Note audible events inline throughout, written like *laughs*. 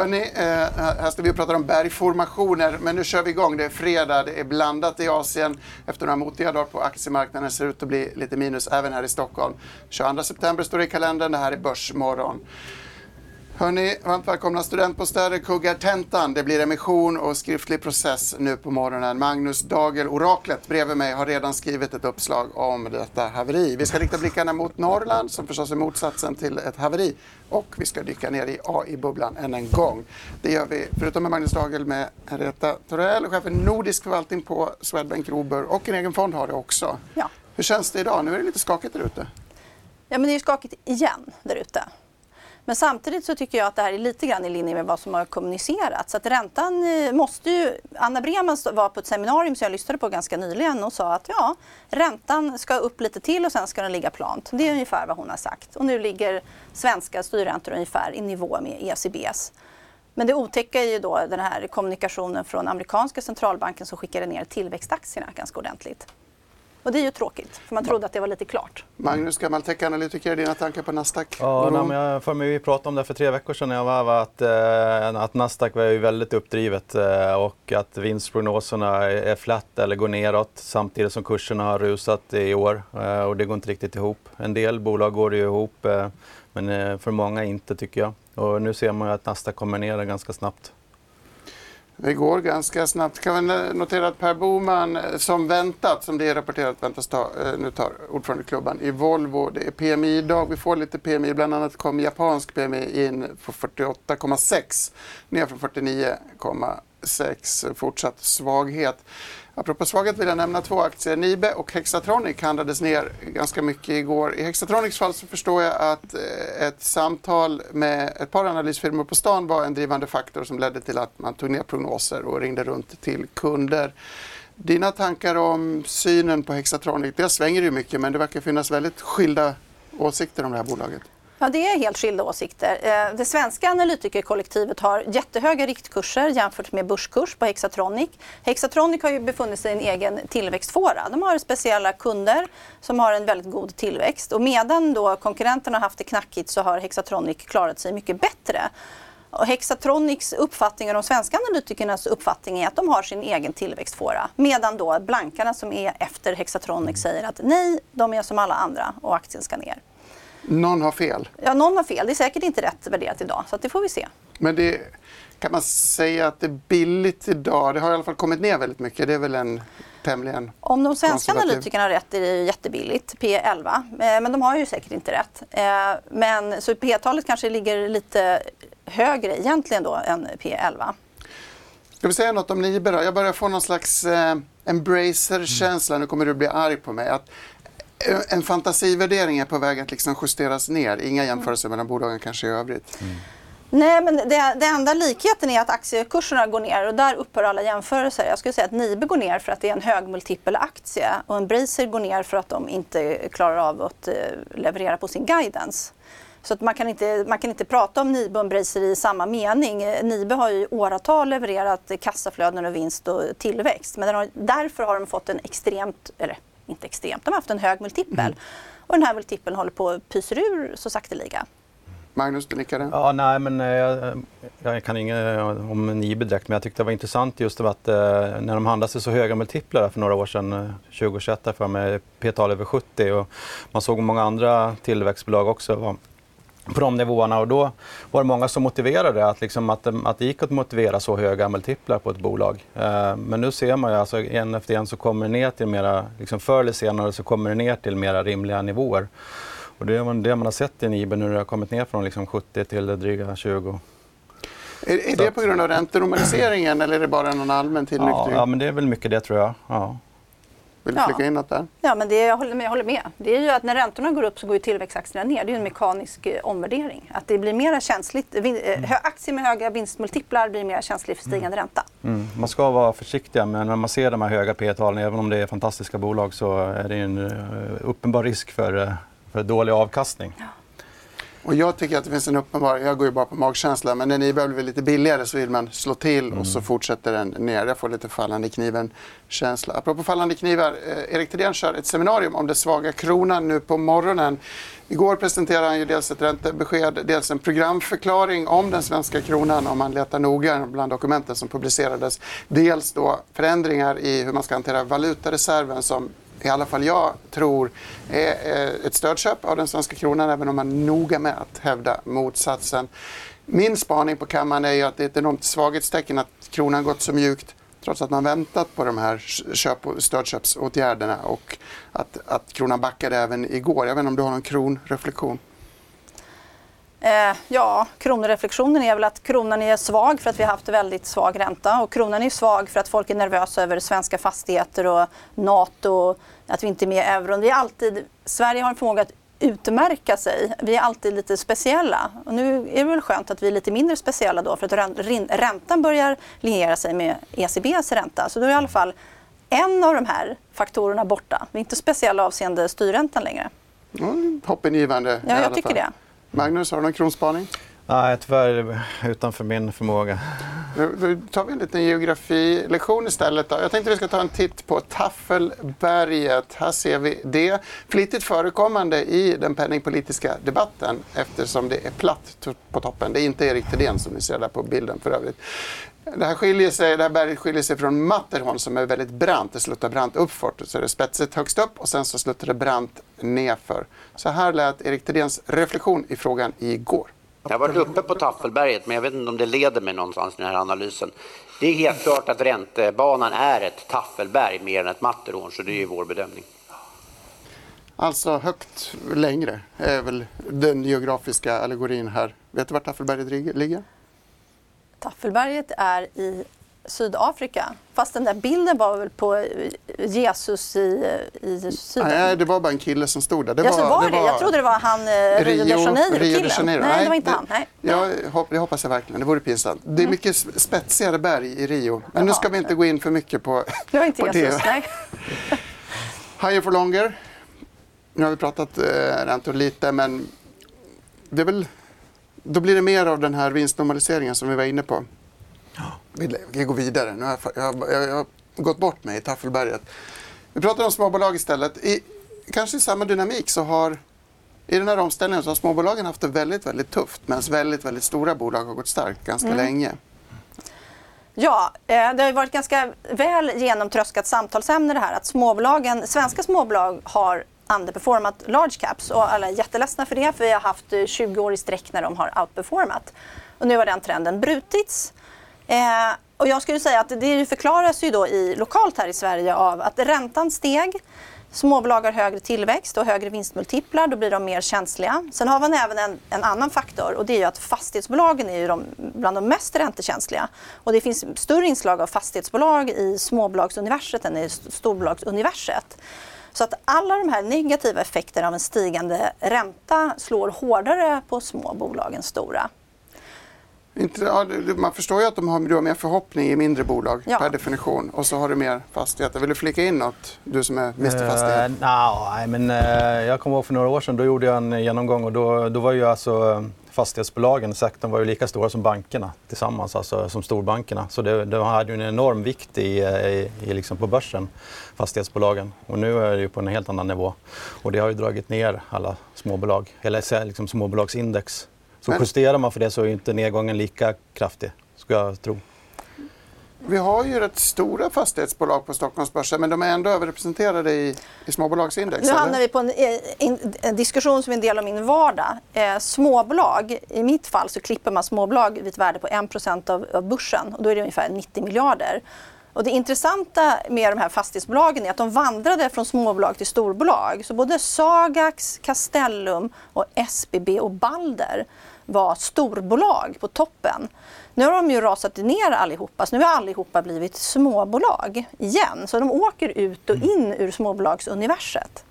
Hörni, eh, här ska vi prata om bergformationer, men nu kör vi igång. Det är fredag, det är blandat i Asien. Efter några motiga dagar på aktiemarknaden ser det ut att bli lite minus även här i Stockholm. 22 september står det i kalendern, det här är Börsmorgon. Hörni, varmt välkomna studentbostäder, kuggar tentan. Det blir emission och skriftlig process nu på morgonen. Magnus Dagel, oraklet bredvid mig, har redan skrivit ett uppslag om detta haveri. Vi ska rikta blickarna mot Norrland, som förstås är motsatsen till ett haveri. Och vi ska dyka ner i AI-bubblan än en gång. Det gör vi, förutom med Magnus Dagel, med Henrietta Torell, chef för nordisk förvaltning på Swedbank Robur och en egen fond har det också. Ja. Hur känns det idag? Nu är det lite skakigt där ute. Ja, men det är skakigt igen där ute. Men samtidigt så tycker jag att det här är lite grann i linje med vad som har kommunicerats. Att räntan eh, måste ju... Anna Breman var på ett seminarium som jag lyssnade på ganska nyligen och sa att ja, räntan ska upp lite till och sen ska den ligga plant. Det är ungefär vad hon har sagt. Och nu ligger svenska styrräntor ungefär i nivå med ECBs. Men det otäcka är ju då den här kommunikationen från amerikanska centralbanken som skickade ner tillväxtaktierna ganska ordentligt. Och det är ju tråkigt, för man trodde att det var lite klart. Magnus, gammal techanalytiker, dina tankar på Nasdaq? Ja, nej, men jag för mig vi pratade om det för tre veckor sedan när jag var här, att, eh, att Nasdaq var ju väldigt uppdrivet eh, och att vinstprognoserna är flat eller går neråt samtidigt som kurserna har rusat i år eh, och det går inte riktigt ihop. En del bolag går det ju ihop eh, men eh, för många inte tycker jag. Och nu ser man ju att Nasdaq kommer ner ganska snabbt. Det går ganska snabbt. Kan vi notera att Per Boman, eh, som väntat, som det är rapporterat, väntas ta, eh, nu tar ordförandeklubban i Volvo. Det är PMI-dag. Vi får lite PMI. Bland annat kom japansk PMI in på 48,6 ner från 49,6. Fortsatt svaghet. Apropå svaghet vill jag nämna två aktier. Nibe och Hexatronic handlades ner ganska mycket igår. I Hexatronics fall så förstår jag att eh, ett samtal med ett par analysfirmor på stan var en drivande faktor som ledde till att man tog ner prognoser och ringde runt till kunder. Dina tankar om synen på Hexatronic? Det svänger ju mycket men det verkar finnas väldigt skilda åsikter om det här bolaget. Ja, det är helt skilda åsikter. Eh, det svenska analytikerkollektivet har jättehöga riktkurser jämfört med börskurs på Hexatronic. Hexatronic har ju befunnit sig i en egen tillväxtfåra. De har speciella kunder som har en väldigt god tillväxt och medan då konkurrenterna har haft det knackigt så har Hexatronic klarat sig mycket bättre. Och Hexatronics uppfattning och de svenska analytikernas uppfattning är att de har sin egen tillväxtfåra. Medan då blankarna som är efter Hexatronic säger att nej, de är som alla andra och aktien ska ner. Någon har fel. Ja, någon har fel. Det är säkert inte rätt värderat idag, så det får vi se. Men det, kan man säga att det är billigt idag? Det har i alla fall kommit ner väldigt mycket. Det är väl en tämligen Om de svenska analytikerna har rätt är det jättebilligt, P11. Eh, Men de har ju säkert inte rätt. Eh, Men, så P-talet kanske ligger lite högre egentligen då än P11. Ska vi säga något om Nibe då? Jag börjar få någon slags eh, embracer-känsla. Nu kommer du bli arg på mig. Att Eh, en fantasivärdering är på väg att liksom justeras ner. Inga jämförelser mellan bolagen kanske i övrigt. Mm. Nej, men det, det enda likheten är att aktiekurserna går ner och där upphör alla jämförelser. Jag skulle säga att Nibe går ner för att det är en hög aktie och Embracer går ner för att de inte klarar av att eh, leverera på sin guidance. Så att man, kan inte, man kan inte prata om Nibe och Embracer i samma mening. Nibe har ju i åratal levererat kassaflöden och vinst och tillväxt. Men har, därför har de fått en extremt, eller inte extremt, de har haft en hög multipel. Och den här multipeln håller på att pyser ur så sakteliga. Magnus, du nickade? Ja, nej, men eh, jag, jag kan inget om Nibe direkt, men jag tyckte det var intressant just att eh, när de handlade sig så höga multiplar för några år sedan, eh, 2021 där för med P-tal över 70 och man såg många andra tillväxtbolag också var på de nivåerna och då var det många som motiverade att, liksom att, att det gick att motivera så höga multiplar på ett bolag. Eh, men nu ser man ju alltså en efter en så kommer det ner till mera, liksom förr eller senare så kommer det ner till mera rimliga nivåer. Och det är det man har sett i Nibe nu när det har kommit ner från liksom 70 till dryga 20. Är, är det på grund av räntenormaliseringen eller är det bara någon allmän Ja, tillnyktring? ja, men det är väl mycket det tror jag. Ja. Vill du Ja. flika in något där? Ja, men det, jag, håller med, jag håller med. Det är ju att när räntorna går upp så går ju tillväxtaktierna ner. Det är ju en mekanisk eh, omvärdering. Att det blir mer känsligt. Vin, eh, hö- aktier med höga vinstmultiplar blir mer känsliga för stigande ränta. Mm. Man ska vara försiktiga, men när man ser de här höga P talen även om det är fantastiska bolag, så är det en eh, uppenbar risk för, eh, för dålig avkastning. Och jag tycker att det finns en uppenbar, jag går ju bara på magkänsla, men när ni börjar bli lite billigare så vill man slå till och så fortsätter den ner. Jag får lite fallande kniven-känsla. Apropå fallande knivar, eh, Erik Thedéen kör ett seminarium om den svaga kronan nu på morgonen. Igår presenterade han ju dels ett räntebesked, dels en programförklaring om den svenska kronan om man letar noga bland dokumenten som publicerades. Dels då förändringar i hur man ska hantera valutareserven som i alla fall jag tror är eh, ett stödköp av den svenska kronan även om man är noga med att hävda motsatsen. Min spaning på kammaren är ju att det är ett enormt svaghetstecken att kronan gått så mjukt trots att man väntat på de här köp och stödköpsåtgärderna och att, att kronan backade även igår. Jag vet inte om du har någon kronreflektion? Eh, ja, kronreflektionen är väl att kronan är svag för att vi har haft väldigt svag ränta och kronan är svag för att folk är nervösa över svenska fastigheter och NATO, att vi inte är med i euron. Vi är alltid, Sverige har en förmåga att utmärka sig. Vi är alltid lite speciella. Och nu är det väl skönt att vi är lite mindre speciella då för att räntan börjar liera sig med ECBs ränta. Så då är i alla fall en av de här faktorerna borta. Vi är inte speciella avseende styrräntan längre. Mm, hoppingivande Ja, jag tycker det. Magnus, har du någon kronspaning? Nej, tyvärr utanför min förmåga. Nu nu tar vi en liten geografilektion istället. Då. Jag tänkte vi ska ta en titt på Taffelberget. Här ser vi det. Flitigt förekommande i den penningpolitiska debatten eftersom det är platt på toppen. Det är inte Erik Thedéen som ni ser där på bilden för övrigt. Det här, skiljer sig, det här berget skiljer sig från Matterhorn som är väldigt brant. Det sluttar brant uppför. Så är det spetsigt högst upp och sen så sluttar det brant nerför. Så här lät Erik Thedéens reflektion i frågan igår. Jag har varit uppe på Taffelberget, men jag vet inte om det leder mig någonstans i den här analysen. Det är helt klart att räntebanan är ett taffelberg mer än ett Matterhorn, så det är ju vår bedömning. Alltså högt längre är väl den geografiska allegorin här. Vet du var Taffelberget ligger? Taffelberget är i Sydafrika. Fast den där bilden var väl på eh, Jesus i, i Syden? Nej, det var bara en kille som stod där. Det ja, så var det. Jag trodde det var han eh, Rio, Janeiro, Rio de killen. Janeiro. Nej, det var inte han. Nej. Jag, hopp, det hoppas jag verkligen. Det vore pinsamt. Det är mycket s- spetsigare berg i Rio. Men nu Jaha. ska vi inte gå in för mycket på, Det var inte på Jesus. Nej. *laughs* Higher for longer. Nu har vi pratat eh, räntor lite, men det är väl, då blir det mer av den här vinstnormaliseringen som vi var inne på. Vi, vi går vidare. Nu har jag, jag, jag, har gått bort mig i Taffelberget. Vi pratar om småbolag istället. I, kanske i samma dynamik så har i den här omställningen så har småbolagen haft det väldigt, väldigt tufft medan väldigt, väldigt stora bolag har gått starkt ganska Mm. länge. Ja, eh, det har varit ganska väl genomtröskat samtalsämne det här att småbolagen, svenska småbolag har underperformat large caps och alla är jätteledsna för det för vi har haft eh, 20 år i sträck när de har outperformat. Och nu har den trenden brutits. Eh, och jag skulle säga att det förklaras ju då i, lokalt här i Sverige av att räntan steg, småbolag har högre tillväxt och högre vinstmultiplar, då blir de mer känsliga. Sen har man även en, en annan faktor och det är ju att fastighetsbolagen är ju de, bland de mest räntekänsliga. Och det finns större inslag av fastighetsbolag i småbolagsuniverset än i storbolagsuniverset. Så att alla de här negativa effekterna av en stigande ränta slår hårdare på små bolag än stora. Inte, man förstår ju att de har, du har mer förhoppning i mindre bolag Ja. per definition. Och så har du mer fastigheter. Vill du flika in något? Du som är Mr Fastighet. Eh, nja, nej, men eh, jag kommer ihåg för några år sedan, då gjorde jag en genomgång och då, då var ju alltså eh, fastighetsbolagen, sektorn var ju lika stora som bankerna tillsammans, alltså som storbankerna. Så det, det hade ju en enorm vikt i, eh, i, i liksom på börsen, fastighetsbolagen. Och nu är det ju på en helt annan nivå. Och det har ju dragit ner alla småbolag, eller liksom småbolagsindex. Så Men- justerar man för det så är inte nedgången lika kraftig, skulle jag tro. Vi har ju rätt stora fastighetsbolag på Stockholmsbörsen men de är ändå överrepresenterade i, i småbolagsindex. Nu hamnar vi på en, eh, in, en diskussion som är en del av min vardag. Eh, småbolag, i mitt fall så klipper man småbolag vid ett värde på 1 av, av börsen och då är det ungefär 90 miljarder. Och det intressanta med de här fastighetsbolagen är att de vandrade från småbolag till storbolag. Så både Sagax, Castellum och SBB och Balder var storbolag på toppen. Nu har de ju rasat ner allihopa, så nu har allihopa blivit småbolag igen. Så de åker ut och in ur småbolagsuniverset.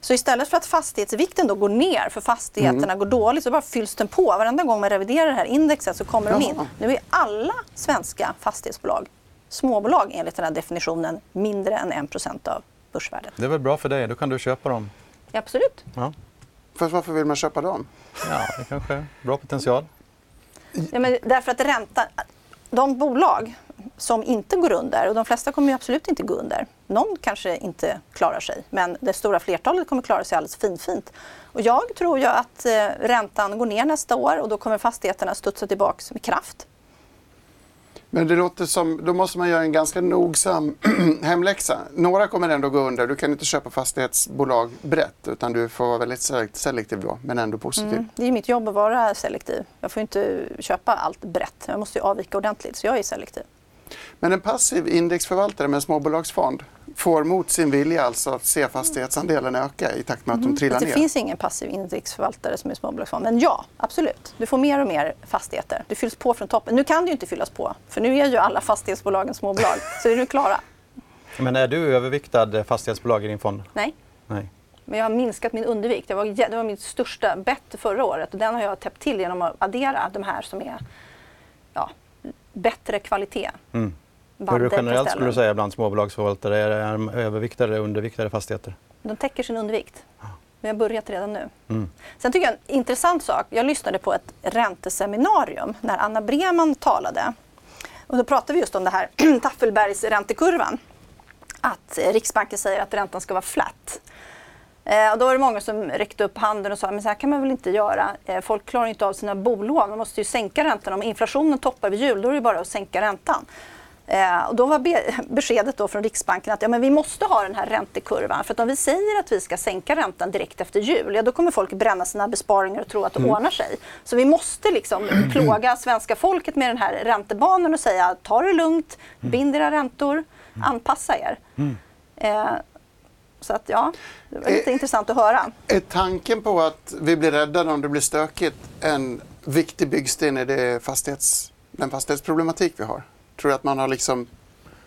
Så istället för att fastighetsvikten då går ner för fastigheterna mm. går dåligt så bara fylls den på. Varenda gång man reviderar det här indexet så kommer Jaha. de in. Nu är alla svenska fastighetsbolag småbolag enligt den här definitionen mindre än 1% av börsvärdet. Det är väl bra för dig, då kan du köpa dem. Absolut. Ja. Fast varför vill man köpa dem? Ja, det kanske är bra potential. Ja, men därför att räntan, de bolag som inte går under, och de flesta kommer absolut inte gå under. Någon kanske inte klarar sig, men det stora flertalet kommer klara sig alldeles finfint. Och jag tror ju att eh, räntan går ner nästa år och då kommer fastigheterna studsa tillbaka med kraft. Men det låter som, då måste man göra en ganska nogsam *clears throat* hemläxa. Några kommer ändå gå under. Du kan inte köpa fastighetsbolag brett utan du får vara väldigt selektiv då, men ändå positiv. Mm, det är mitt jobb att vara selektiv. Jag får inte köpa allt brett. Jag måste avvika ordentligt, så jag är selektiv. Men en passiv indexförvaltare med en småbolagsfond får mot sin vilja alltså att se fastighetsandelen öka i takt med att de mm. trillar ner? Det finns ingen passiv indexförvaltare som är småbolagsfond. Men ja, absolut. Du får mer och mer fastigheter. Du fylls på från toppen. Nu kan det ju inte fyllas på, för nu är ju alla fastighetsbolagen småbolag. Så är du klara. Men är du överviktad fastighetsbolag i din fond? Nej. Nej. Men jag har minskat min undervikt. Det var, det var mitt största bett förra året och den har jag täppt till genom att addera de här som är ja, bättre kvalitet. Mm. Hur generellt skulle du säga bland småbolagsförvaltare? Är de överviktade eller underviktade fastigheter? De täcker sin undervikt. Vi har börjat redan nu. Mm. Sen tycker jag en intressant sak. Jag lyssnade på ett ränteseminarium när Anna Breman talade. Och då pratade vi just om det här *clears throat* Taffelbergs räntekurvan. Att Riksbanken säger att räntan ska vara flat. Eh, och då var det många som räckte upp handen och sa men så här kan man väl inte göra. Eh, folk klarar inte av sina bolån. Man måste ju sänka räntan. Om inflationen toppar vid jul då är det bara att sänka räntan. Eh, och då var be beskedet då från Riksbanken att ja, men vi måste ha den här räntekurvan. För att om vi säger att vi ska sänka räntan direkt efter jul, ja, då kommer folk bränna sina besparingar och tro att det mm. ordnar sig. Så vi måste liksom *clears throat* plåga svenska folket med den här räntebanan och säga ta det lugnt, mm. bind era räntor, mm. anpassa er. Mm. Eh, så att ja, det var lite är, intressant att höra. Är tanken på att vi blir räddade om det blir stökigt en viktig byggsten i det fastighets, den fastighetsproblematik vi har? Tror du att man har liksom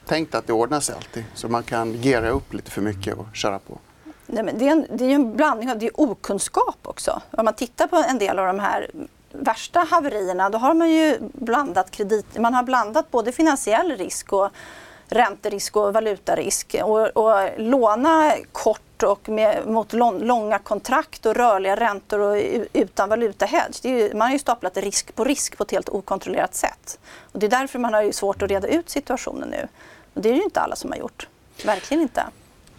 tänkt att det ordnar sig alltid? Så man kan gera upp lite för mycket och köra på? Nej, men det, är en, det är en blandning av det är okunskap också. Om man tittar på en del av de här värsta haverierna då har man ju blandat kredit, man har blandat både finansiell risk och ränterisk och valutarisk. Och, och låna kort och med, mot långa kontrakt och rörliga räntor och utan valutahedge. Ju, man har ju staplat risk på risk på ett helt okontrollerat sätt. Och det är därför man har ju svårt att reda ut situationen nu. Och det är ju inte alla som har gjort. Verkligen inte.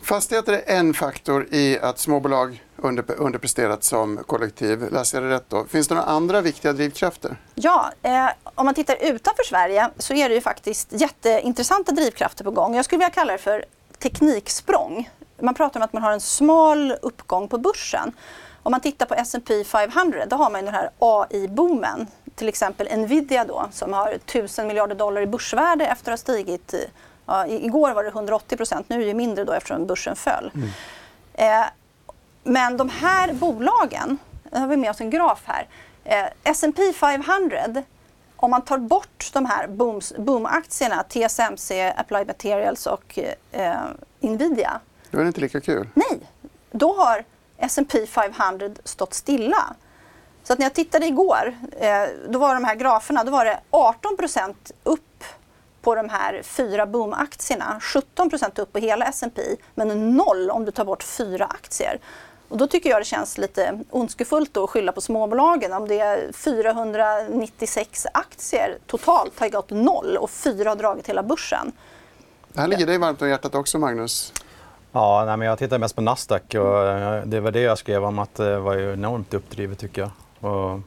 Fastigheter är en faktor i att småbolag under, underpresterat som kollektiv. Läser jag det rätt då? Finns det några andra viktiga drivkrafter? Ja, eh, om man tittar utanför Sverige så är det ju faktiskt jätteintressanta drivkrafter på gång. Jag skulle vilja kalla det för tekniksprång. Man pratar om att man har en smal uppgång på börsen. Om man tittar på S&P 500 då har man den här AI-boomen. Till exempel Nvidia då som har 1000 miljarder dollar i börsvärde efter att ha stigit Ja, igår var det 180 procent, nu är det mindre då eftersom börsen föll. Mm. Eh, men de här bolagen, nu har vi med oss en graf här. Eh, S&P 500, om man tar bort de här booms, boomaktierna, TSMC, Applied Materials och eh, Nvidia. Då är det inte lika kul. Nej, då har S&P 500 stått stilla. Så att när jag tittade igår, eh, då var de här graferna, då var det 18% upp på de här fyra boomaktierna. 17% upp på hela S&P men noll om du tar bort fyra aktier. Och då tycker jag det känns lite ondskefullt att skylla på småbolagen. Om det är 496 aktier totalt har gått noll och fyra har dragit hela börsen. Det här ligger dig varmt om hjärtat också, Magnus. Ja, nej, men jag tittar mest på Nasdaq och eh, det var det jag skrev om att det var enormt uppdrivet tycker jag. Och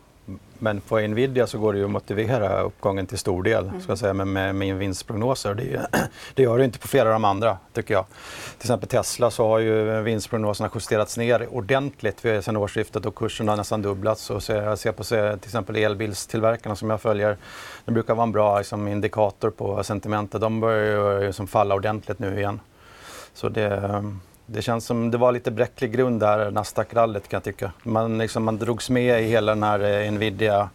men på Nvidia så går det ju att motivera uppgången till stor del mm. ska jag säga, med, med, med vinstprognoser. Det, *clears throat* det gör det inte på flera av de andra, tycker jag. Till exempel Tesla så har ju vinstprognoserna justerats ner ordentligt sedan årsskiftet och kursen har nästan dubblats. Och så jag ser på till exempel elbilstillverkarna som jag följer, det brukar vara en bra liksom, indikator på sentimentet. De börjar ju liksom falla ordentligt nu igen. Så det, det känns som det var lite bräcklig grund där, Nasdaq-rallyt kan jag tycka. Man, liksom, man drogs med i hela den här eh, Nvidia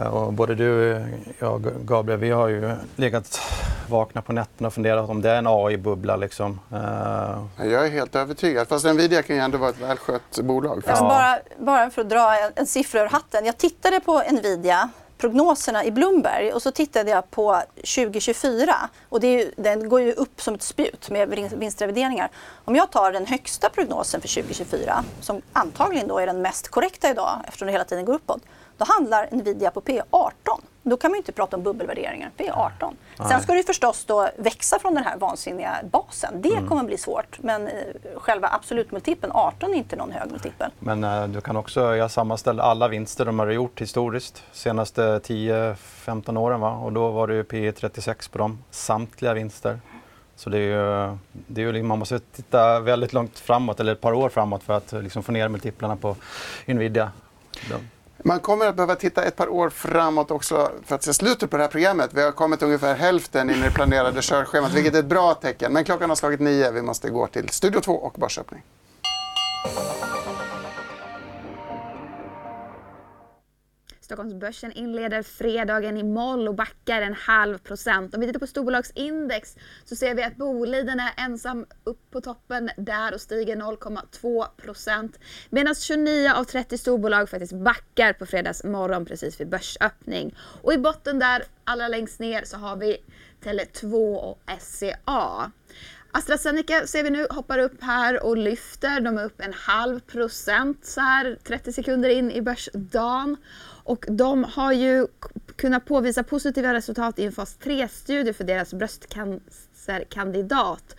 Eh, och både du och Gabriel, vi har ju legat vakna på nätterna och funderat om det är en AI-bubbla. Liksom. Uh... Jag är helt övertygad. Fast Nvidia kan ju ändå vara ett välskött bolag. Ja. Bara, bara för att dra en, en siffra ur hatten. Jag tittade på Nvidia prognoserna i Bloomberg och så tittade jag på 2024 och det ju, den går ju upp som ett spjut med vinstrevideringar. Om jag tar den högsta prognosen för 2024 som antagligen då är den mest korrekta idag eftersom det hela tiden går uppåt då handlar Nvidia på P18. Då kan man inte prata om bubbelvärderingar. P18. Sen ska det förstås då växa från den här vansinniga basen. Det mm. kommer bli svårt. Men eh, själva absolutmultipeln 18 är inte någon hög multipel. Men eh, du kan också, jag sammanställer alla vinster de har gjort historiskt senaste 10-15 åren. Va? Och då var det P 36 på dem, samtliga vinster. Så det är ju, det är ju, man måste titta väldigt långt framåt, eller ett par år framåt för att liksom få ner multiplarna på Nvidia. Man kommer att behöva titta ett par år framåt också för att se slutet på det här programmet. Vi har kommit ungefär hälften in i det planerade körschemat, vilket är ett bra tecken. Men klockan har slagit nio. Vi måste gå till Studio 2 och börsöppning. Stockholmsbörsen inleder fredagen i moll och backar en halv procent. Om vi tittar på storbolagsindex så ser vi att Boliden är ensam upp på toppen där och stiger 0,2 procent. Medan 29 av 30 storbolag faktiskt backar på fredags morgon precis vid börsöppning. Och i botten där, allra längst ner, så har vi Tele2 och SCA. AstraZeneca ser vi nu hoppar upp här och lyfter. De är upp en halv procent så här 30 sekunder in i börsdagen. Och de har ju kunnat påvisa positiva resultat i en fas 3-studie för deras bröstcancer cancerkandidat.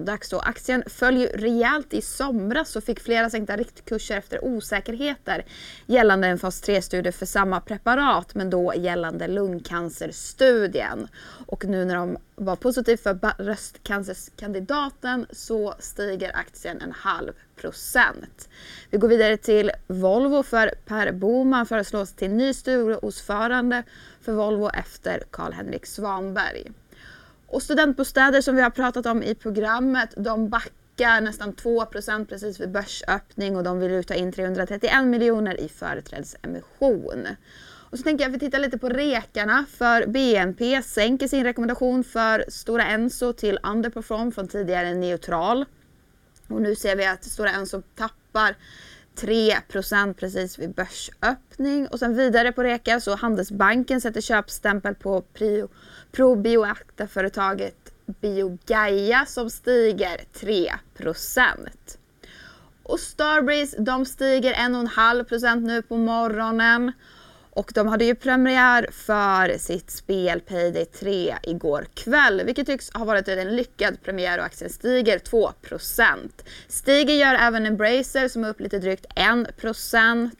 Dags då Aktien föll ju rejält i somras och fick flera sänkta riktkurser efter osäkerheter gällande en fas 3-studie för samma preparat men då gällande lungcancerstudien. Och nu när de var positiv för bröstcancerkandidaten så stiger aktien en halv procent. Vi går vidare till Volvo för Per Boman föreslås till ny styrelseordförande för Volvo efter Carl-Henrik Svanberg. Och studentbostäder som vi har pratat om i programmet, de backar nästan 2% precis vid börsöppning och de vill ta in 331 miljoner i företrädesemission. Och så tänker jag att vi tittar lite på rekarna för BNP sänker sin rekommendation för Stora Enso till underperform från tidigare neutral. Och nu ser vi att Stora Enso tappar 3% precis vid börsöppning. Och sen vidare på Reka så Handelsbanken sätter köpstämpel på probioaktaföretaget Biogaia som stiger 3 Och Starbreeze de stiger 1,5% nu på morgonen. Och de hade ju premiär för sitt spel Payday 3 igår kväll, vilket tycks ha varit en lyckad premiär och aktien stiger 2% Stiger gör även Embracer som är upp lite drygt 1%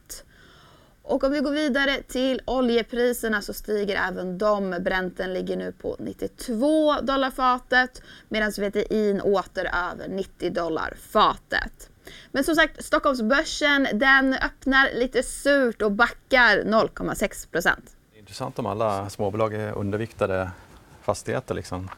och om vi går vidare till oljepriserna så stiger även de. Brenten ligger nu på 92 dollar fatet medan VTI åter över 90 dollar fatet. Men som sagt, Stockholmsbörsen den öppnar lite surt och backar 0,6 procent. Intressant om alla småbolag är underviktade fastigheter. Liksom.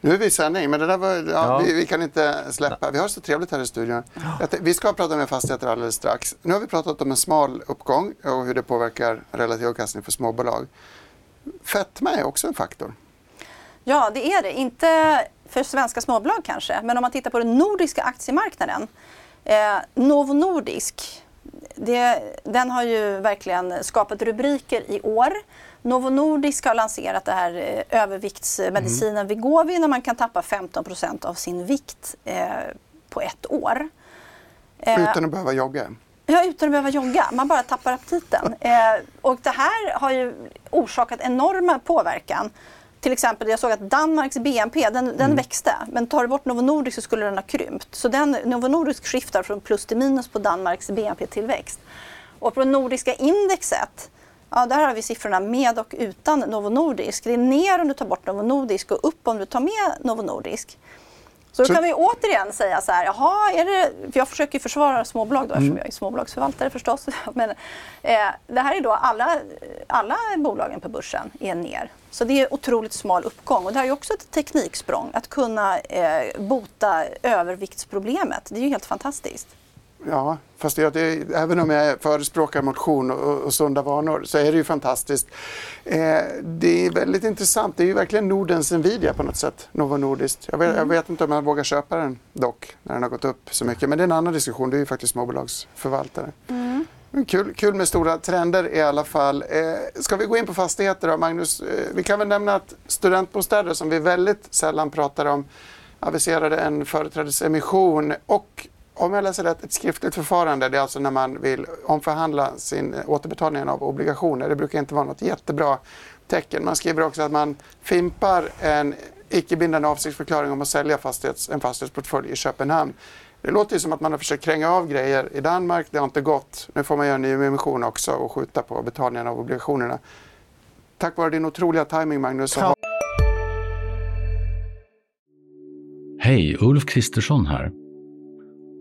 Nu är vi i sändning, men det där var, ja, ja. Vi, vi, kan inte släppa. Vi har så trevligt här i studion. Ja. Vi ska prata med fastigheter alldeles strax. Nu har vi pratat om en smal uppgång och hur det påverkar relativ avkastning för småbolag. Fetma är också en faktor. Ja, det är det. Inte för svenska småbolag kanske, men om man tittar på den nordiska aktiemarknaden. Eh, Novo Nordisk, det, den har ju verkligen skapat rubriker i år. Novo Nordisk har lanserat det här eh, överviktsmedicinen mm. Vigovi när man kan tappa 15% av sin vikt eh, på ett år. Eh, utan att behöva jogga? Ja, utan att behöva jogga. Man bara tappar aptiten. *laughs* Eh, och det här har ju orsakat enorma påverkan till exempel, jag såg att Danmarks BNP den, den mm. växte, men tar du bort Novo Nordisk så skulle den ha krympt. Så den, Novo Nordisk skiftar från plus till minus på Danmarks BNP-tillväxt. Och på det nordiska indexet, ja, där har vi siffrorna med och utan Novo Nordisk. Det är ner om du tar bort Novo Nordisk och upp om du tar med Novo Nordisk. Så då kan vi återigen säga så här, jaha, är det, för jag försöker försvara småbolag då eftersom mm. jag är småbolagsförvaltare förstås. *laughs* Men eh, det här är då alla, alla bolagen på börsen är ner. Så det är otroligt smal uppgång och det här är också ett tekniksprång att kunna eh, bota överviktsproblemet. Det är ju helt fantastiskt. Ja, fast jag, det, även om jag förespråkar motion och, och sunda vanor så är det ju fantastiskt. Eh, det är väldigt intressant. Det är ju verkligen Nordens Nvidia på något sätt, Novo Nordisk. Jag vet, mm. jag vet inte om jag vågar köpa den dock, när den har gått upp så mycket. Men det är en annan diskussion. Det är ju faktiskt småbolagsförvaltare. Mm. Kul, kul med stora trender i alla fall. Eh, ska vi gå in på fastigheter då, Magnus? Eh, vi kan väl nämna att studentbostäder som vi väldigt sällan pratar om aviserade en företrädesemission och om jag läser rätt, ett skriftligt förfarande, det är alltså när man vill omförhandla sin återbetalning av obligationer. Det brukar inte vara något jättebra tecken. Man skriver också att man fimpar en icke-bindande avsiktsförklaring om att sälja fastighets, en fastighetsportfölj i Köpenhamn. Det låter ju som att man har försökt kränga av grejer i Danmark. Det har inte gått. Nu får man göra en ny emission också och skjuta på betalningen av obligationerna. Tack vare din otroliga timing Magnus. Hej, Ulf Kristersson här.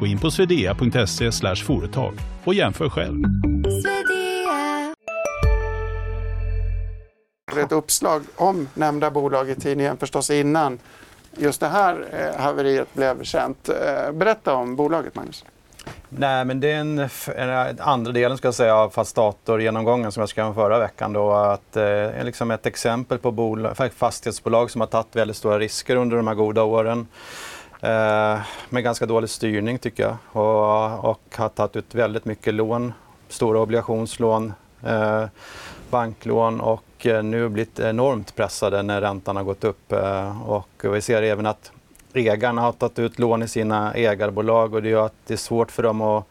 Gå in på swedea.se företag och jämför själv. Ett uppslag om nämnda bolag i tidningen förstås innan just det här eh, haveriet blev känt. Eh, berätta om bolaget Magnus. Nej, men det är en, en andra delen ska jag säga av Fastator-genomgången som jag skrev förra veckan. Då, att, eh, liksom ett exempel på bolag, fastighetsbolag som har tagit väldigt stora risker under de här goda åren. Eh, med ganska dålig styrning tycker jag och, och har tagit ut väldigt mycket lån, stora obligationslån, eh, banklån och eh, nu blivit enormt pressade när räntan har gått upp. Eh, och vi ser även att ägarna har tagit ut lån i sina ägarbolag och det gör att det är svårt för dem att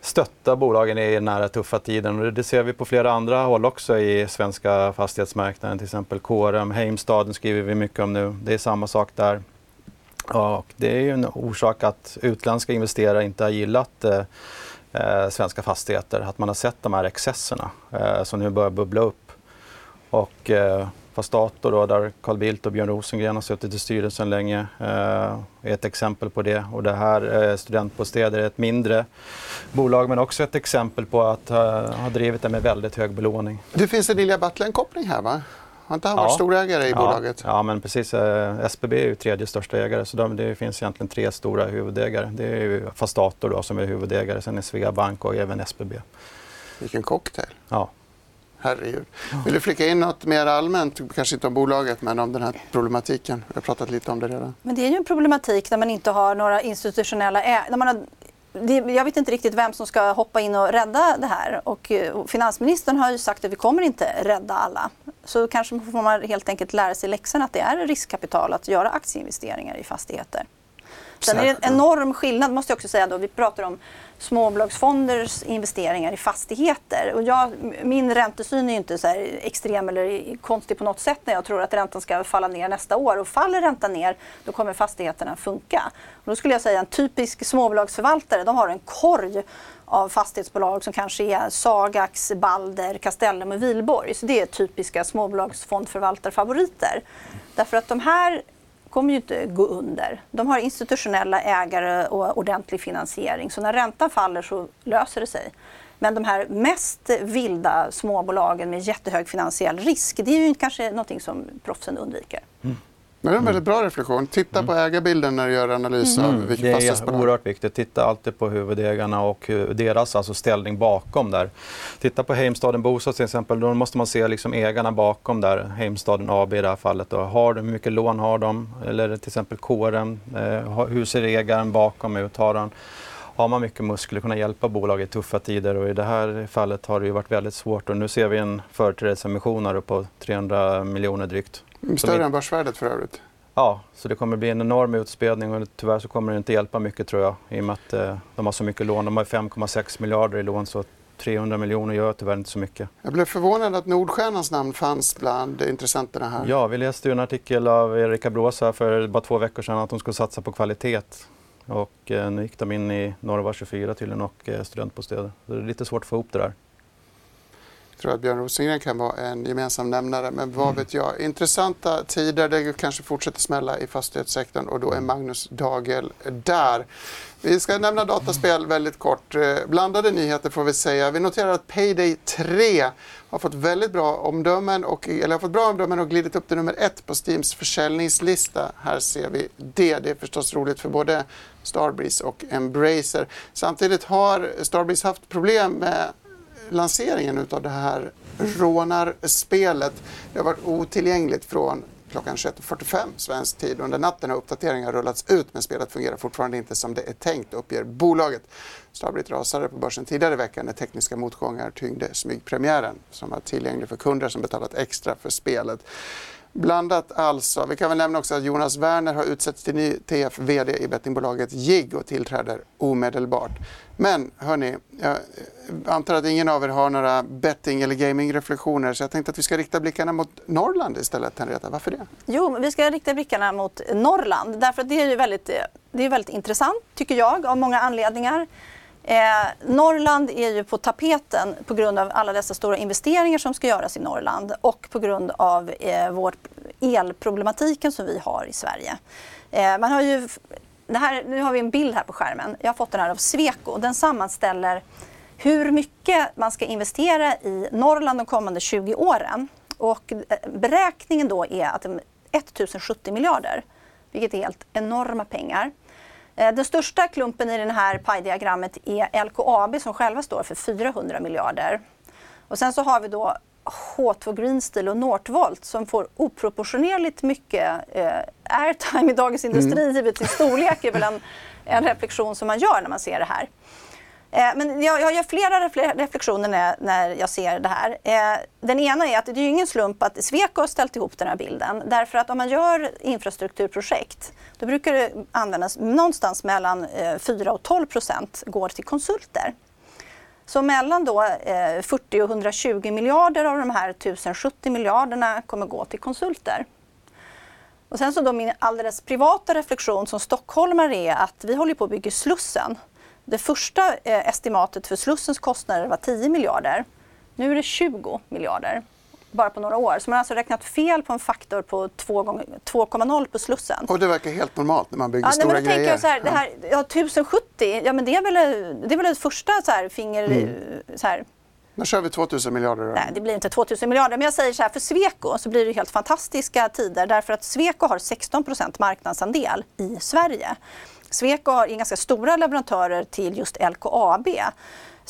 stötta bolagen i den här tuffa tiden. Och det ser vi på flera andra håll också i svenska fastighetsmarknaden. Till exempel Kårem, Heimstaden skriver vi mycket om nu. Det är samma sak där. Och det är ju en orsak att utländska investerare inte har gillat eh, eh, svenska fastigheter. Att man har sett de här excesserna eh, som nu börjar bubbla upp. Och eh, Fastato då, där Carl Bildt och Björn Rosengren har suttit i styrelsen länge, eh, är ett exempel på det. Och det här eh, Studentbostäder är ett mindre bolag men också ett exempel på att eh, ha drivit det med väldigt hög belåning. Det finns en Lilja Battlen-koppling här va? Har inte han varit ja. storägare i ja. bolaget? Ja, men precis. Eh, SBB är ju tredje största ägare så det finns egentligen tre stora huvudägare. Det är ju Fastator då, som är huvudägare, sen är Sveabank och även SBB. Vilken cocktail. Ja. Herregud. Vill du flika in något mer allmänt, kanske inte om bolaget, men om den här problematiken? Vi har pratat lite om det redan. Men det är ju en problematik när man inte har några institutionella ägare jag vet inte riktigt vem som ska hoppa in och rädda det här. Och, eh, finansministern har ju sagt att vi kommer inte rädda alla. Så kanske får man helt enkelt lära sig läxan att det är riskkapital att göra aktieinvesteringar i fastigheter. Sen är det en enorm skillnad, måste jag också säga. Då. Vi pratar om småbolagsfonders investeringar i fastigheter. Och jag, min räntesyn är inte så extrem eller konstig på något sätt när jag tror att räntan ska falla ner nästa år. Och faller räntan ner, då kommer fastigheterna funka. Och då skulle jag säga en typisk småbolagsförvaltare, de har en korg av fastighetsbolag som kanske är Sagax, Balder, Castellum och Vilborg. Så det är typiska småbolagsfondförvaltarfavoriter. Därför att de här kommer ju inte gå under. De har institutionella ägare och ordentlig finansiering. Så när räntan faller så löser det sig. Men de här mest vilda småbolagen med jättehög finansiell risk, det är ju kanske någonting som proffsen undviker. Mm. Det är en väldigt bra reflektion. Titta mm. på ägarbilden när du gör analys av mm. vilket Det är oerhört viktigt. Titta alltid på huvudägarna och deras alltså ställning bakom där. Titta på Heimstaden Bostad till exempel. Då måste man se liksom ägarna bakom där. Heimstaden AB i det här fallet. Då. Har de, hur mycket lån har de? Eller till exempel kåren. Eh, hur ser ägaren bakom ut? Har, han, har man mycket muskler kunna hjälpa bolag i tuffa tider och i det här fallet har det ju varit väldigt svårt och nu ser vi en företrädesemission på 300 miljoner drygt. Större än börsvärdet för övrigt? Ja, så det kommer bli en enorm utspädning och tyvärr så kommer det inte hjälpa mycket tror jag i och med att eh, de har så mycket lån. De har 5,6 miljarder i lån så 300 miljoner gör tyvärr inte så mycket. Jag blev förvånad att Nordstjärnans namn fanns bland intressenterna här. Ja, vi läste ju en artikel av Erika Bråsa för bara två veckor sedan att de skulle satsa på kvalitet. Och eh, nu gick de in i Norva 24 tydligen och eh, studentbostäder. Så det är lite svårt att få ihop det där. Jag tror att Björn Rosengren kan vara en gemensam nämnare, men vad vet jag. Intressanta tider, det kanske fortsätter smälla i fastighetssektorn och då är Magnus Dagel där. Vi ska nämna dataspel väldigt kort. Eh, Blandade nyheter får vi säga. Vi noterar att Payday 3 har fått väldigt bra omdömen och, eller har fått bra omdömen och glidit upp till nummer ett på Steams försäljningslista. Här ser vi det. Det är förstås roligt för både Starbreeze och Embracer. Samtidigt har Starbreeze haft problem med lanseringen av det här rånarspelet. Det har varit otillgängligt från klockan 21.45 svensk tid. Under natten har uppdateringar rullats ut men spelet fungerar fortfarande inte som det är tänkt uppger bolaget. Starbrit rasade på börsen tidigare i veckan när tekniska motgångar tyngde smygpremiären som var tillgänglig för kunder som betalat extra för spelet. Blandat alltså. Vi kan väl nämna också att Jonas Werner har utsetts till ny TF-VD i bettingbolaget Jigg och tillträder omedelbart. Men hörni, jag antar att ingen av er har några betting eller gaming-reflektioner så jag tänkte att vi ska rikta blickarna mot Norrland istället, Henrietta. Varför det? Jo, vi ska rikta blickarna mot Norrland därför att det är ju väldigt, det är väldigt intressant tycker jag av många anledningar. Eh, Norrland är ju på tapeten på grund av alla dessa stora investeringar som ska göras i Norrland och på grund av eh, vår elproblematiken som vi har i Sverige. Eh, man har ju, det här, nu har vi en bild här på skärmen. Jag har fått den här av Sweco. Den sammanställer hur mycket man ska investera i Norrland de kommande 20 åren. Och eh, beräkningen då är att 1070 miljarder, vilket är helt enorma pengar. Eh, den största klumpen i det här pajdiagrammet är LKAB som själva står för 400 miljarder. Och sen så har vi då H2 Green Steel och Northvolt som får oproportionerligt mycket eh, airtime i Dagens Industri mm. givet till storlek är väl en, en reflektion som man gör när man ser det här. Eh, men jag, jag gör flera reflektioner när, när jag ser det här. Eh, den ena är att det är ingen slump att Sweco har ställt ihop den här bilden. Därför att om man gör infrastrukturprojekt då brukar det användas någonstans mellan eh, 4 och 12 procent går till konsulter. Så mellan då 40 och 120 miljarder av de här 1070 miljarderna kommer gå till konsulter. Och sen så då min alldeles privata reflektion som stockholmare är att vi håller på att bygga Slussen det första eh, estimatet för Slussens kostnader var 10 miljarder. Nu är det 20 miljarder bara på några år. Så man har alltså räknat fel på en faktor på 2,0 på Slussen. Och det verkar helt normalt när man bygger ja, stora nej, men grejer. Jag så här, det här, ja, 1070, ja men det är väl, det är väl ett första så här, finger... Mm. Så här. Nu kör vi 2000 miljarder. Då. Nej, det blir inte 2000 miljarder. Men jag säger så här, för Sweco så blir det helt fantastiska tider därför att Sweco har 16% marknadsandel i Sverige. Sweco är ganska stora leverantörer till just LKAB.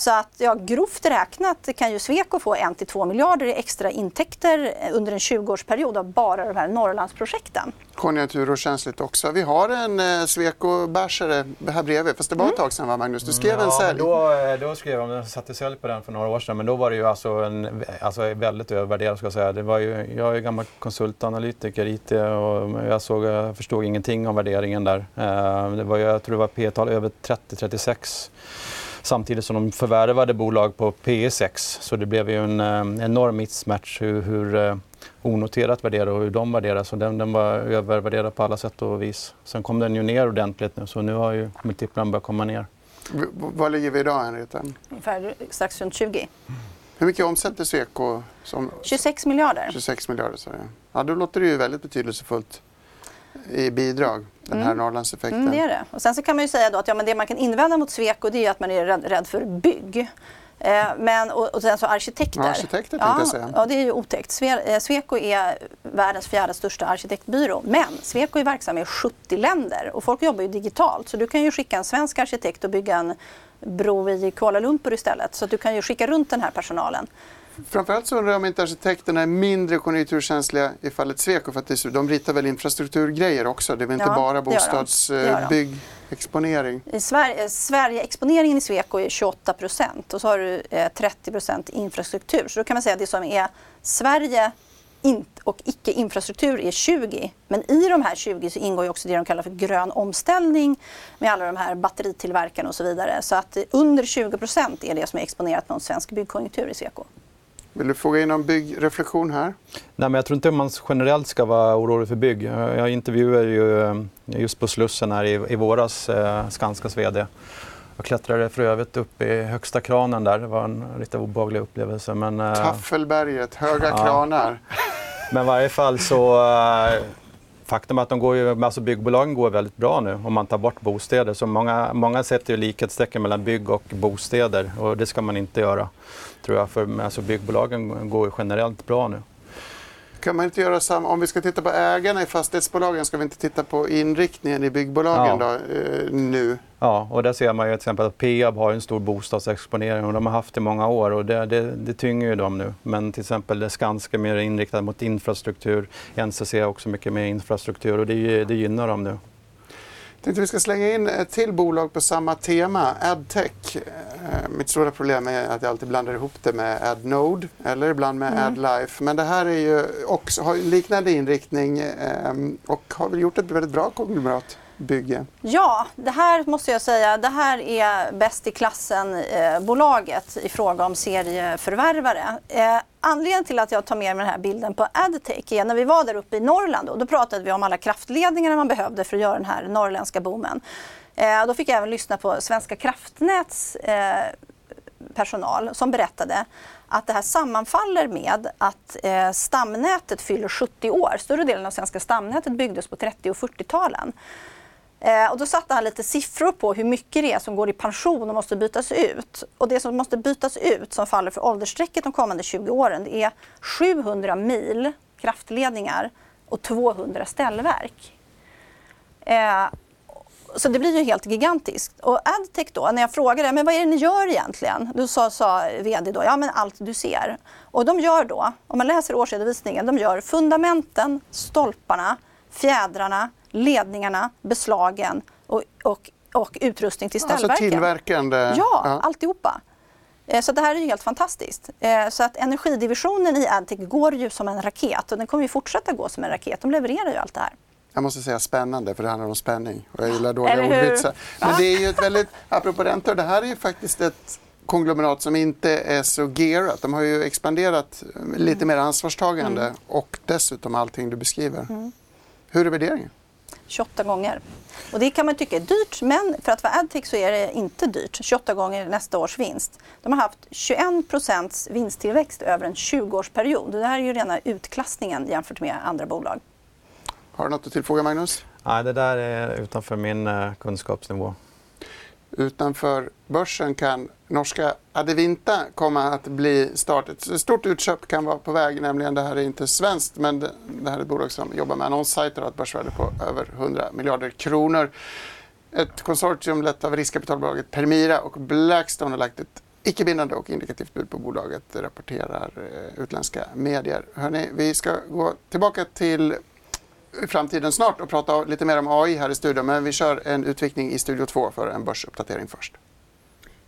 Så att ja, grovt räknat kan ju Sweco få 1-2 miljarder i extra intäkter under en 20-årsperiod av bara de här Norrlandsprojekten. Konjunkturokänsligt också. Vi har en eh, Sweco-bärsare här bredvid, fast det var ett mm. tag sedan va Magnus? Du skrev ja, en sälj. Då, eh, då skrev jag, satte sälj på den för några år sedan, men då var det ju alltså, en, alltså väldigt övervärderat ska jag säga. Det var ju, jag är gammal konsultanalytiker IT och jag, såg, jag förstod ingenting om värderingen där. Eh, det var, jag tror det var P-tal över 30-36 samtidigt som de förvärvade bolag på P6. Så det blev ju en eh, enorm mismatch hur, hur eh, onoterat värderade och hur de värderade. Så den, den var övervärderad på alla sätt och vis. Sen kom den ju ner ordentligt nu så nu har ju multiplarna börjat komma ner. V vad ligger vi idag Henrietta? Ungefär strax runt 20. Hur mycket omsätter Sweco? Som... 26 miljarder. 26 miljarder, så ja. ja. Då låter det ju väldigt betydelsefullt i bidrag, den här mm. Norrlandseffekten. Mm, det är det. Och sen så kan man ju säga då att ja, men det man kan invända mot Sweco det är att man är rädd, rädd för bygg. Eh, men, och, och sen så arkitekter. Ja, arkitekter ja, jag säga. Ja, det är ju otäckt. Eh, Sweco är världens fjärde största arkitektbyrå. Men Sweco är verksam i 70 länder och folk jobbar ju digitalt. Så du kan ju skicka en svensk arkitekt och bygga en bro i Kuala Lumpur istället. Så du kan ju skicka runt den här personalen. Framförallt så undrar jag om inte arkitekterna är mindre konjunkturkänsliga i fallet Sweco för att de ritar väl infrastrukturgrejer också? Det är väl inte ja, bara bostadsbyggexponering? I Sverige, Sverige-exponeringen i Sweco är 28 procent och så har du 30 eh, procent infrastruktur. Så då kan man säga att det som är Sverige in, och icke-infrastruktur är 20. Men i de här 20 så ingår ju också det de kallar för grön omställning med alla de här batteritillverkarna och så vidare. Så att under 20 procent är det som är exponerat en svensk byggkonjunktur i Sweco. Vill du fråga in någon byggreflektion här? Nej, men jag tror inte man generellt ska vara orolig för bygg. Jag intervjuade ju eh, just på Slussen här i, i våras eh, Skanskas VD. Jag klättrade för övrigt upp i högsta kranen där. Det var en lite obehaglig upplevelse. Men, eh, Taffelberget, höga Ja. kranar. *laughs* men i varje fall så... eh, Faktum är att de går ju, alltså byggbolagen går väldigt bra nu om man tar bort bostäder. Så många, många sätter ju likhetstecken mellan bygg och bostäder och det ska man inte göra. Tror jag, för alltså byggbolagen går ju generellt bra nu. Kan man inte göra samma? Om vi ska titta på ägarna i fastighetsbolagen, ska vi inte titta på inriktningen i byggbolagen Ja. då, eh, nu? Ja, och där ser man ju till exempel att Peab har en stor bostadsexponering och de har haft det i många år och det, det, det tynger ju dem nu. Men till exempel Skanska är mer inriktad mot infrastruktur, NCC är också mycket mer infrastruktur och det, det gynnar dem nu. Jag tänkte vi ska slänga in ett till bolag på samma tema, AdTech. Eh, Mitt stora problem är att jag alltid blandar ihop det med AdNode eller ibland med Mm. AdLife. Men det här är ju också, har ju liknande inriktning eh, och har väl gjort ett väldigt bra konglomeratbygge. Ja, det här måste jag säga, det här är bäst i klassen-bolaget i fråga om serieförvärvare. Eh, anledningen till att jag tar med mig den här bilden på Adtech är när vi var där uppe i Norrland och då pratade vi om alla kraftledningar man behövde för att göra den här norrländska boomen. Eh, då fick jag även lyssna på Svenska kraftnäts eh, personal som berättade att det här sammanfaller med att eh, stamnätet fyller 70 år. Större delen av svenska stamnätet byggdes på 30 och 40-talen. Eh, och då satte han lite siffror på hur mycket det är som går i pension och måste bytas ut. Och det som måste bytas ut som faller för åldersstrecket de kommande 20 åren det är 700 mil kraftledningar och 200 ställverk. Eh, så det blir ju helt gigantiskt. Och Adtech då, när jag frågade men vad är det ni gör egentligen? Då sa, sa vd då, ja men allt du ser. Och de gör då, om man läser årsredovisningen, de gör fundamenten, stolparna, fjädrarna, ledningarna, beslagen och, och, och utrustning till Alltså ställverken. tillverkande. Ja, alltihopa. Eh, Så det här är ju helt fantastiskt. Eh, Så att energidivisionen i Adtech går ju som en raket och den kommer ju fortsätta gå som en raket. De levererar ju allt det här. Jag måste säga spännande för det handlar om spänning och jag gillar dåliga ordvitsar. Men det är ju ett väldigt, apropå räntor, det här är ju faktiskt ett konglomerat som inte är så gearat. De har ju expanderat lite mer ansvarstagande Mm. och dessutom allting du beskriver. Hur är värderingen? 28 gånger. Och det kan man tycka är dyrt, men för att vara Adtech så är det inte dyrt. 28 gånger nästa års vinst. De har haft 21 procents vinsttillväxt över en 20-årsperiod. Det här är ju rena utklassningen jämfört med andra bolag. Har du något att tillfoga Magnus? Nej, det där är utanför min eh, kunskapsnivå. Utanför börsen kan norska Adevinta komma att bli start. Ett stort utköp kan vara på väg, nämligen det här är inte svenskt men det det här är ett bolag som jobbar med annonssajter och har ett börsvärde på över 100 miljarder kronor. Ett konsortium lett av riskkapitalbolaget Permira och Blackstone har lagt ett icke-bindande och indikativt bud på bolaget, rapporterar eh, utländska medier. Hörrni, vi ska gå tillbaka till framtiden snart och prata lite mer om AI här i studion. Men vi kör en utvikning i Studio 2 för en börsuppdatering först.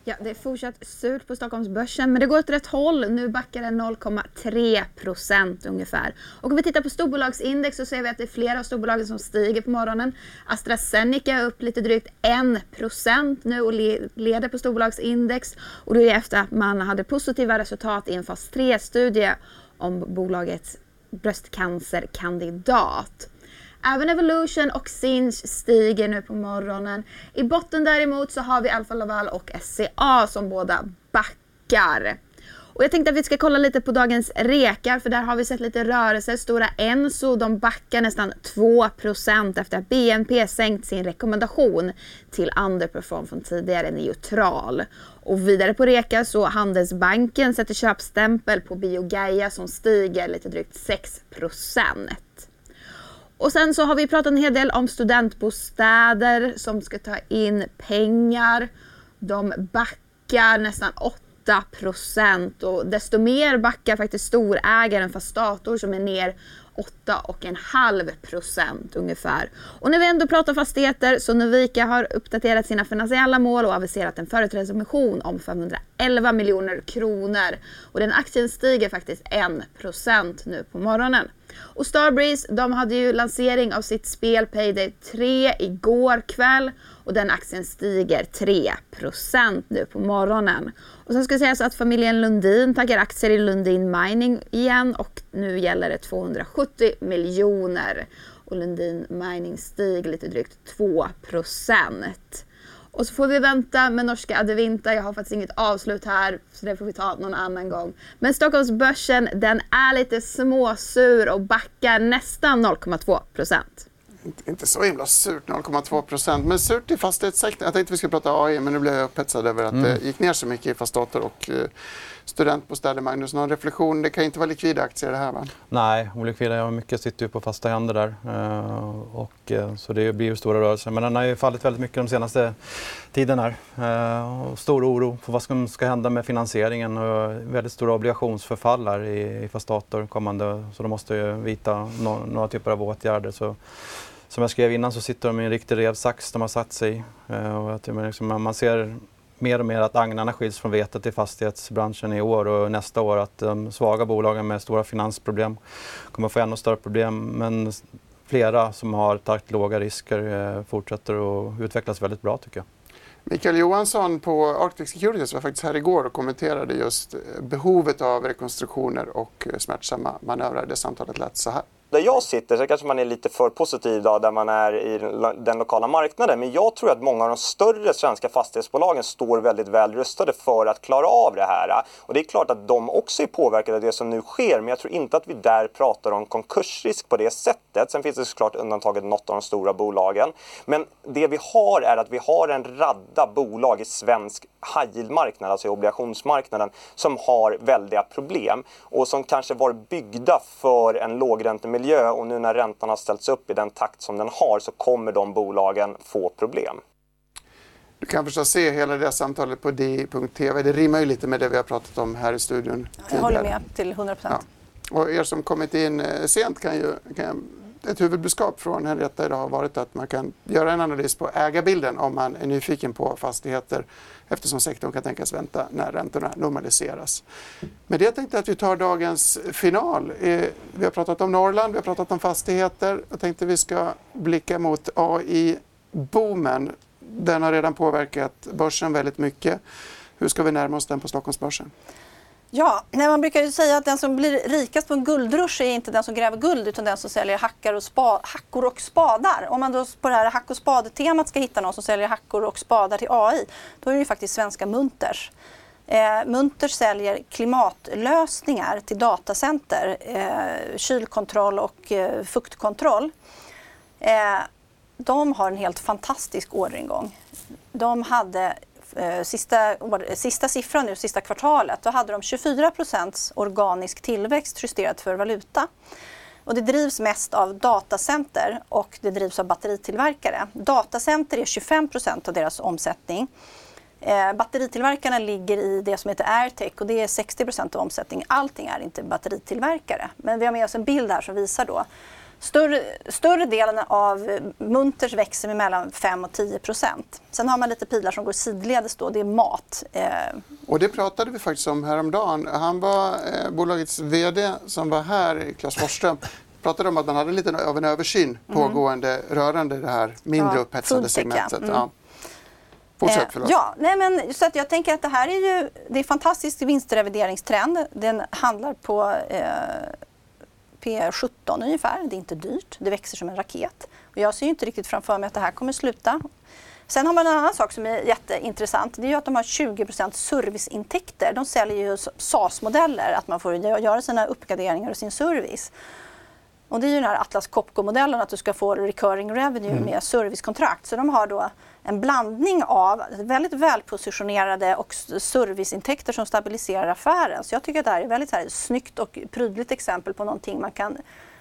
Ja, det är fortsatt surt på Stockholmsbörsen, men det går åt rätt håll. Nu backar den 0,3 procent ungefär. Och om vi tittar på storbolagsindex så ser vi att det är flera av storbolagen som stiger på morgonen. AstraZeneca är upp lite drygt 1 procent nu och leder på storbolagsindex. Och det är efter att man hade positiva resultat i en fas 3-studie om bolagets bröstcancerkandidat. Även Evolution och Sinch stiger nu på morgonen. I botten däremot så har vi Alfa Laval och SCA som båda backar. Och jag tänkte att vi ska kolla lite på dagens rekar för där har vi sett lite rörelser. Stora Enso de backar nästan 2% efter att BNP sänkt sin rekommendation till underperform från tidigare neutral. Och vidare på reka så Handelsbanken sätter köpstämpel på Biogaia som stiger lite drygt 6%. Och sen så har vi pratat en hel del om studentbostäder som ska ta in pengar. De backar nästan 8 och desto mer backar faktiskt storägaren Fastator som är ner 8,5 procent ungefär. Och när vi ändå pratar fastigheter så Novika har uppdaterat sina finansiella mål och aviserat en företrädesemission om 511 miljoner kronor. Och den aktien stiger faktiskt 1 procent nu på morgonen. Och Starbreeze, de hade ju lansering av sitt spel Payday 3 igår kväll och den aktien stiger 3% nu på morgonen. Och sen ska sägas att familjen Lundin taggar aktier i Lundin Mining igen och nu gäller det 270 miljoner. Och Lundin Mining stiger lite drygt 2% och så får vi vänta med norska Adevinta. Jag har faktiskt inget avslut här så det får vi ta någon annan gång. Men Stockholmsbörsen den är lite småsur och backar nästan 0,2 procent. Inte så himla surt, 0,2 procent. Men surt i fastighetssektorn. Jag tänkte vi skulle prata AI men nu blev jag upphetsad över att mm. det gick ner så mycket i Fastator och eh, studentbostäder. Magnus, någon reflektion? Det kan inte vara likvida aktier det här va? Nej, olikvida. Mycket sitter ju på fasta händer där. Uh, och, uh, så det blir ju stora rörelser. Men den har ju fallit väldigt mycket de senaste tiden här. Uh, stor oro för vad som ska hända med finansieringen och väldigt stora obligationsförfall här i, i Fastator kommande. Så de måste ju vidta no några typer av åtgärder. Så, som jag skrev innan så sitter de i en riktig revsax de har satt sig i. Och att, liksom, man ser mer och mer att agnarna skiljs från vetet i fastighetsbranschen i år och nästa år. Att de svaga bolagen med stora finansproblem kommer få ännu större problem. Men flera som har tagit låga risker eh, fortsätter att utvecklas väldigt bra tycker jag. Mikael Johansson på Arctic Securities var faktiskt här igår och kommenterade just behovet av rekonstruktioner och smärtsamma manövrar. Det samtalet lät så här där jag sitter så kanske man är lite för positiv då, där man är i den lokala marknaden. Men jag tror att många av de större svenska fastighetsbolagen står väldigt väl rustade för att klara av det här. Och det är klart att de också är påverkade av det som nu sker. Men jag tror inte att vi där pratar om konkursrisk på det sättet. Sen finns det såklart undantaget något av de stora bolagen. Men det vi har är att vi har en radda bolag i svensk high yield-marknad, alltså i obligationsmarknaden, som har väldiga problem och som kanske var byggda för en lågräntemiljö och nu när räntan har ställts upp i den takt som den har så kommer de bolagen få problem. Du kan förstås se hela det samtalet på di.tv. Det rimmar ju lite med det vi har pratat om här i studion. Jag håller med till 100 procent. Ja. Och er som kommit in eh, sent kan ju kan ett huvudbudskap från Henrietta idag har varit att man kan göra en analys på ägarbilden om man är nyfiken på fastigheter eftersom sektorn kan tänkas vänta när räntorna normaliseras. Med det tänkte jag att vi tar dagens final. Eh, vi har pratat om Norrland, vi har pratat om fastigheter. Jag tänkte att vi ska blicka mot AI-boomen. Den har redan påverkat börsen väldigt mycket. Hur ska vi närma oss den på Stockholmsbörsen? Ja, man brukar ju säga att den som blir rikast på en guldrush är inte den som gräver guld utan den som säljer hackor och, spa, hackor och spadar. Om man då på det här hack och spadetemat ska hitta någon som säljer hackor och spadar till AI, då är det ju faktiskt svenska Munters. Eh, Munters säljer klimatlösningar till datacenter, eh, kylkontroll och eh, fuktkontroll. Eh, de har en helt fantastisk orderingång. De hade Eh, sista, sista siffran nu, sista kvartalet, då hade de 24% organisk tillväxt justerat för valuta. Och det drivs mest av datacenter och det drivs av batteritillverkare. Datacenter är 25% av deras omsättning. Eh, batteritillverkarna ligger i det som heter airtech och det är 60% av omsättningen. Allting är inte batteritillverkare. Men vi har med oss en bild här som visar då Större, större delen av Munters växer med mellan 5 och 10 procent. Sen har man lite pilar som går sidledes då, det är mat. Eh. Och det pratade vi faktiskt om häromdagen. Han var eh, bolagets VD som var här, Claes Forsström, pratade om att man hade lite av en översyn mm. pågående rörande det här mindre ja, upphetsade segmentet. Mm. Ja. Fortsätt, förlåt. Ja, nej men, så att jag tänker att det här är ju det är fantastisk vinstrevideringstrend. Den handlar på eh, P17 ungefär. Det är inte dyrt, det växer som en raket. Och jag ser inte riktigt framför mig att det här kommer sluta. Sen har man en annan sak som är jätteintressant. Det är att de har 20% serviceintäkter. De säljer ju SAS-modeller, att man får göra sina uppgraderingar och sin service. Och det är ju den här Atlas Copco-modellen att du ska få recurring revenue mm. med servicekontrakt. Så de har då en blandning av väldigt välpositionerade och serviceintäkter som stabiliserar affären. Så jag tycker att det här är ett väldigt så här, snyggt och prydligt exempel på någonting man kan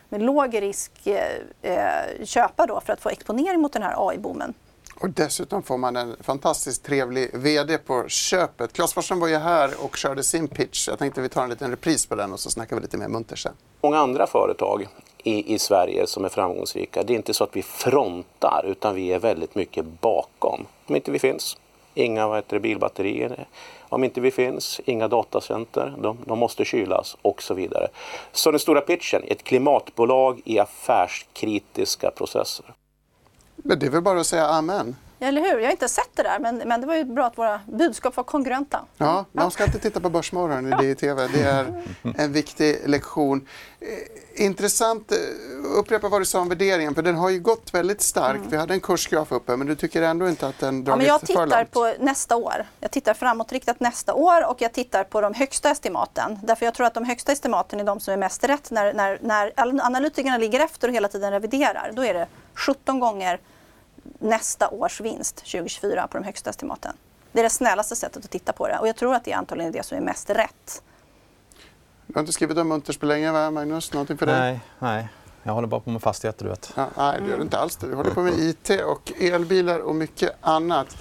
med låg risk eh, eh, köpa då för att få exponering mot den här AI-boomen. Och dessutom får man en fantastiskt trevlig VD på köpet. Claes Forsström var ju här och körde sin pitch. Jag tänkte vi tar en liten repris på den och så snackar vi lite mer munter sen. Många andra företag i, i Sverige som är framgångsrika, det är inte så att vi frontar utan vi är väldigt mycket bakom. Om inte vi finns, inga vad heter det, bilbatterier. Om inte vi finns, inga datacenter, de, de måste kylas och så vidare. Så den stora pitchen, ett klimatbolag i affärskritiska processer. Men det är väl bara att säga amen. Eller hur? Jag har inte sett det där, men, men det var ju bra att våra budskap var kongruenta. Ja, man ska inte titta på Börsmorgon i TV. Det är en viktig lektion. Eh, intressant, eh, upprepa vad du sa om värderingen, för den har ju gått väldigt starkt. Mm. Vi hade en kursgraf uppe, men du tycker ändå inte att den Ja, dragit men jag för tittar långt? på nästa år. Jag tittar framåtriktat nästa år och jag tittar på de högsta estimaten. Därför jag tror att de högsta estimaten är de som är mest rätt när, när, när analytikerna ligger efter och hela tiden reviderar. Då är det 17 gånger nästa års vinst 2024 på de högsta estimaten. Det är det snällaste sättet att titta på det och jag tror att det är antagligen det som är mest rätt. Du har inte skrivit om Munters på länge, va, Magnus? Någonting för dig? Nej, nej. Jag håller bara på med fastigheter, du vet. Ja, nej, det gör du inte alls. Det. Du håller på med IT och elbilar och mycket annat.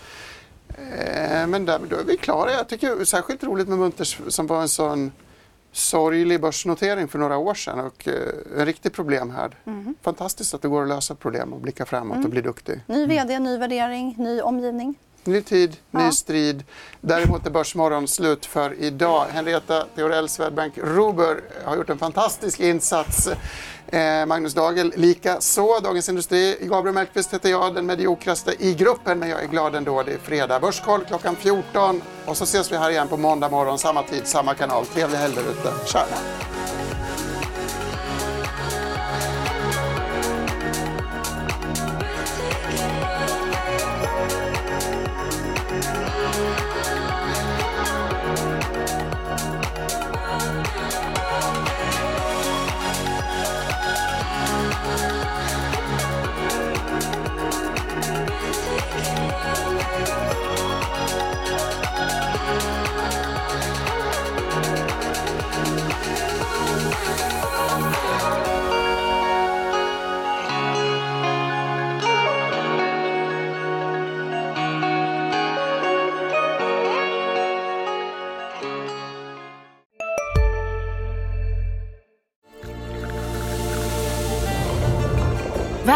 Eh, men där, då är vi klara. Jag tycker det är särskilt roligt med Munters som var en sån sorglig börsnotering för några år sedan och eh, en riktig problemhärd. Mm. Fantastiskt att det går att lösa problem och blicka framåt och bli duktig. Ny VD, ny värdering, ny omgivning. Ny tid, ny Ja. strid. Däremot är Börsmorgon slut för idag. Henrietta Theorell Swedbank Robur har gjort en fantastisk insats. Eh, Magnus Dagel lika så. Dagens Industri. Gabriel Mellqvist heter jag, den mediokraste i gruppen, men jag är glad ändå. Det är fredag. Börskoll klockan 14 och så ses vi här igen på måndag morgon, samma tid, samma kanal. Trevlig helg där ute. Tja!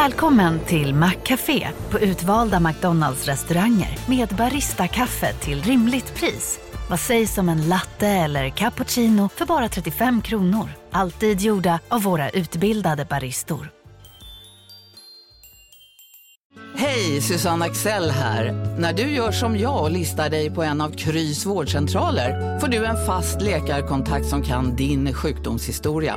Välkommen till Maccafé på utvalda McDonalds restauranger med Baristakaffe till rimligt pris. Vad sägs om en latte eller cappuccino för bara 35 kronor? Alltid gjorda av våra utbildade baristor. Hej, Susanne Axel här. När du gör som jag och listar dig på en av Krys vårdcentraler får du en fast läkarkontakt som kan din sjukdomshistoria.